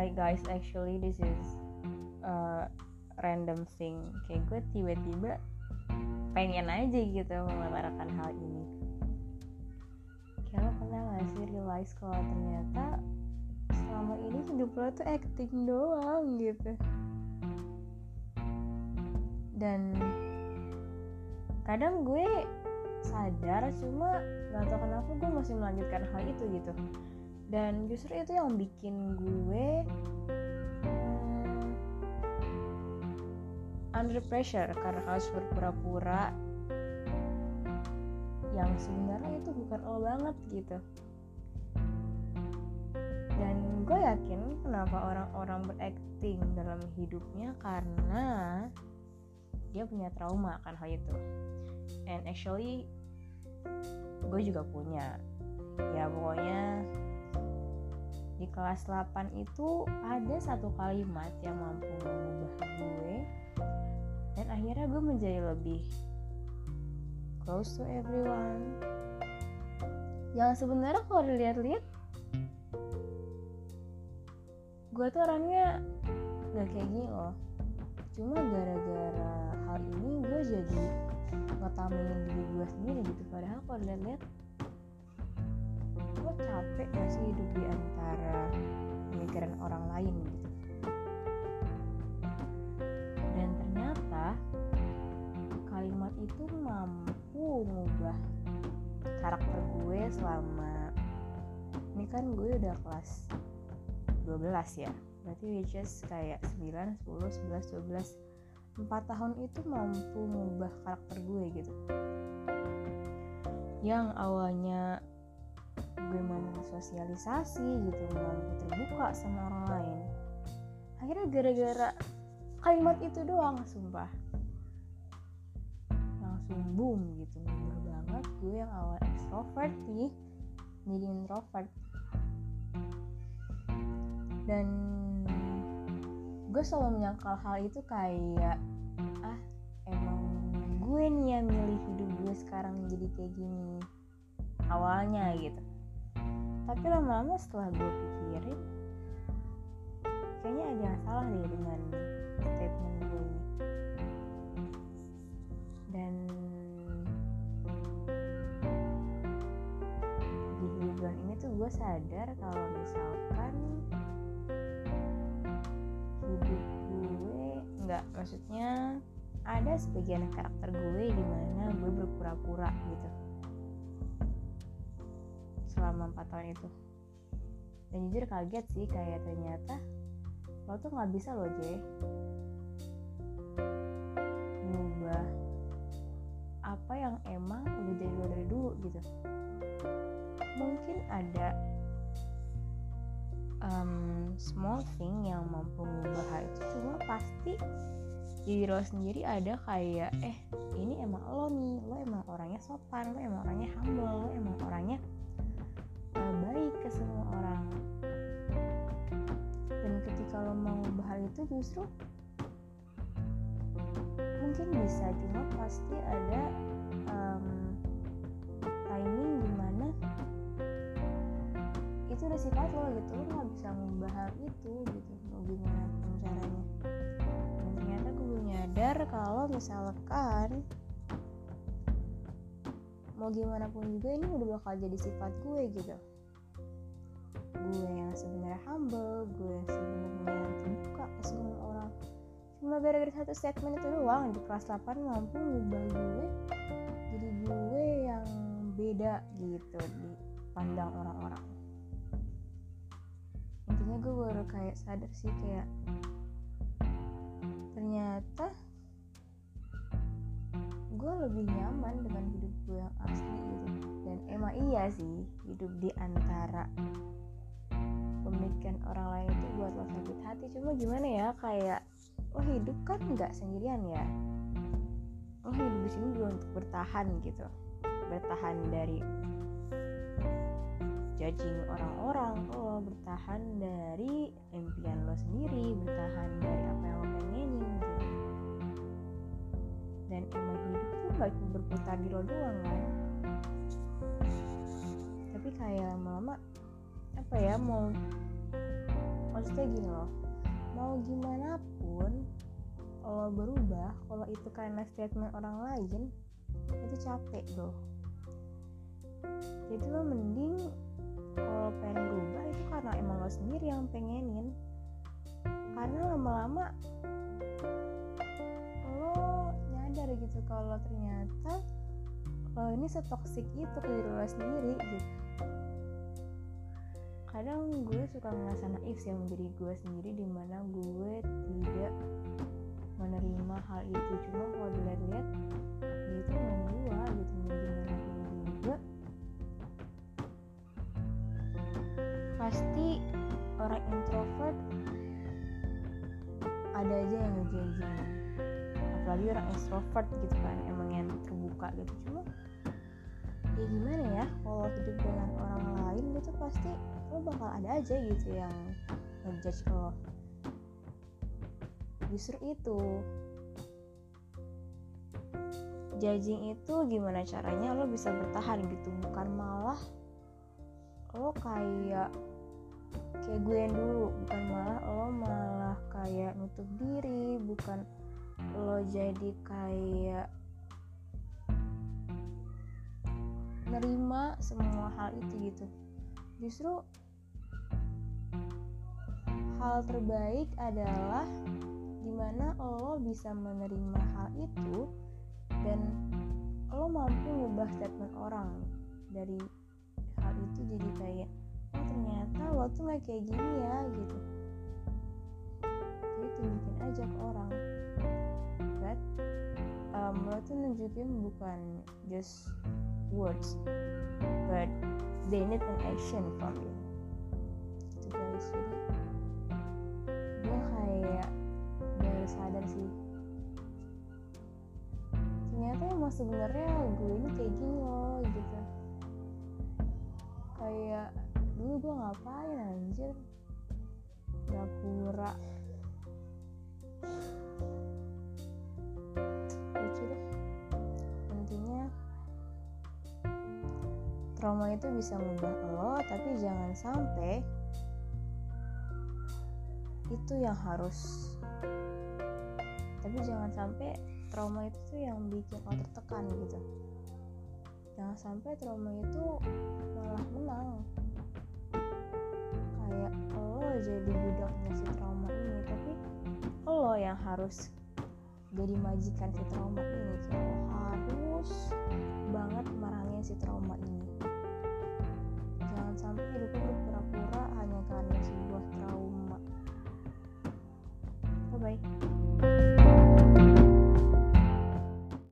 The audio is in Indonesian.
Hi guys, actually this is a random thing. Kayak gue tiba-tiba pengen aja gitu mengutarakan hal ini. Kayak pernah gak sih realize kalau ternyata selama ini hidup lo tuh acting doang gitu. Dan kadang gue sadar cuma gak tau kenapa gue masih melanjutkan hal itu gitu dan justru itu yang bikin gue hmm, under pressure karena harus berpura-pura yang sebenarnya itu bukan lo banget gitu. Dan gue yakin kenapa orang-orang berakting dalam hidupnya karena dia punya trauma akan hal itu. And actually gue juga punya. Ya pokoknya kelas 8 itu ada satu kalimat yang mampu mengubah gue. Dan akhirnya gue menjadi lebih close to everyone. Yang sebenarnya kalau dilihat-lihat gue tuh orangnya gak kayak gini loh. Cuma gara-gara hal ini gue jadi ngetamin diri gue sendiri gitu. Padahal kalau dilihat-lihat gue capek gak sih hidup di antara pemikiran orang lain gitu? Dan ternyata kalimat itu mampu mengubah karakter gue selama ini kan gue udah kelas 12 ya. Berarti which is kayak 9, 10, 11, 12 4 tahun itu mampu mengubah karakter gue gitu. Yang awalnya gue mampu sosialisasi gitu mampu terbuka sama orang lain. Akhirnya gara-gara kalimat itu doang sumpah. Langsung boom gitu mengubah banget. Gue yang awal extrovert nih jadi introvert. Dan gue selalu menyangkal hal itu kayak ah emang gue nih yang milih hidup gue sekarang jadi kayak gini. Awalnya gitu tapi lama-lama setelah gue pikirin kayaknya ada yang salah deh dengan statement gue ini. Dan di bulan ini tuh gue sadar kalau misalkan hidup gue nggak maksudnya ada sebagian karakter gue di mana gue berpura-pura gitu selama 4 tahun itu. Dan jujur kaget sih kayak ternyata lo tuh nggak bisa loh J mengubah apa yang emang udah jadi lo dari dulu gitu. Mungkin ada um, small thing yang mampu mengubah hal itu cuma pasti diri lo sendiri ada kayak eh ini emang lo nih lo emang orangnya sopan lo emang orangnya humble lo emang orangnya semua orang. Dan ketika lo mau mengubah hal itu justru mungkin bisa cuma pasti ada um, timing di mana itu udah sifat lo gitu. Lo nggak bisa mengubah hal itu gitu. Mau gimana pun caranya. Dan ternyata gue nyadar kalau misalkan mau gimana pun juga ini udah bakal jadi sifat gue gitu gue yang sebenarnya humble gue yang sebenarnya terbuka ke semua orang. Cuma gara-gara satu segmen itu doang di kelas 8 mampu ngubah gue jadi gue yang beda gitu di pandang orang-orang. Intinya gue baru kayak sadar sih kayak ternyata gue lebih nyaman dengan hidup gue yang asli gitu. Dan emang iya sih hidup di antara pemikiran orang lain itu buat lo sakit hati. Cuma gimana ya kayak lo hidup kan nggak sendirian ya. Lo hidup di sini juga untuk bertahan gitu. Bertahan dari judging orang-orang. Lo bertahan dari impian lo sendiri bertahan dari apa yang lo pengenin gitu. Dan emang hidup tuh gak cuma berputar di lo doang kan. Tapi kayak lama-lama apa ya mau maksudnya gini loh. Mau gimana pun kalau berubah kalau itu karena statement orang lain itu capek bro. Jadi lo mending kalau pengen berubah itu karena emang lo sendiri yang pengenin. Karena lama-lama lo nyadar gitu kalau ternyata lo ini setoksik itu ke diri lo sendiri gitu kadang gue suka ngerasa naif sih menjadi gue sendiri di mana gue tidak menerima hal itu. Cuma kalau dilihat-lihat ya itu emang gue gitu mau gimana gue juga. Pasti orang introvert ada aja yang ngejajing apalagi orang extrovert gitu kan emang yang terbuka gitu. Cuma ya gimana ya kalau hidup dengan orang lain gitu pasti lo bakal ada aja gitu yang ngejudge lo. Justru itu. Judging itu gimana caranya lo bisa bertahan gitu bukan malah lo kayak kayak gue yang dulu bukan malah lo malah kayak nutup diri bukan lo jadi kayak nerima semua hal itu gitu. Justru hal terbaik adalah di mana lo bisa menerima hal itu dan lo mampu mengubah statement orang dari hal itu jadi kayak oh ternyata lo tuh gak kayak gini ya gitu. Jadi tunjukin aja ke orang. But um, lo tuh nunjukin bukan just words but they need an action from you. Itu guys. Jadi kayak baru sadar sih. Ternyata emang sebenarnya gue ini kayak gini loh gitu. Kayak dulu gue ngapain anjir? Pura-pura lucu deh. Intinya trauma itu bisa mengubah lo tapi jangan sampai itu yang harus. Tapi jangan sampai trauma itu tuh yang bikin lo tertekan gitu. Jangan sampai trauma itu malah menang. Kayak lo jadi budaknya si trauma ini. Tapi lo yang harus jadi majikan si trauma ini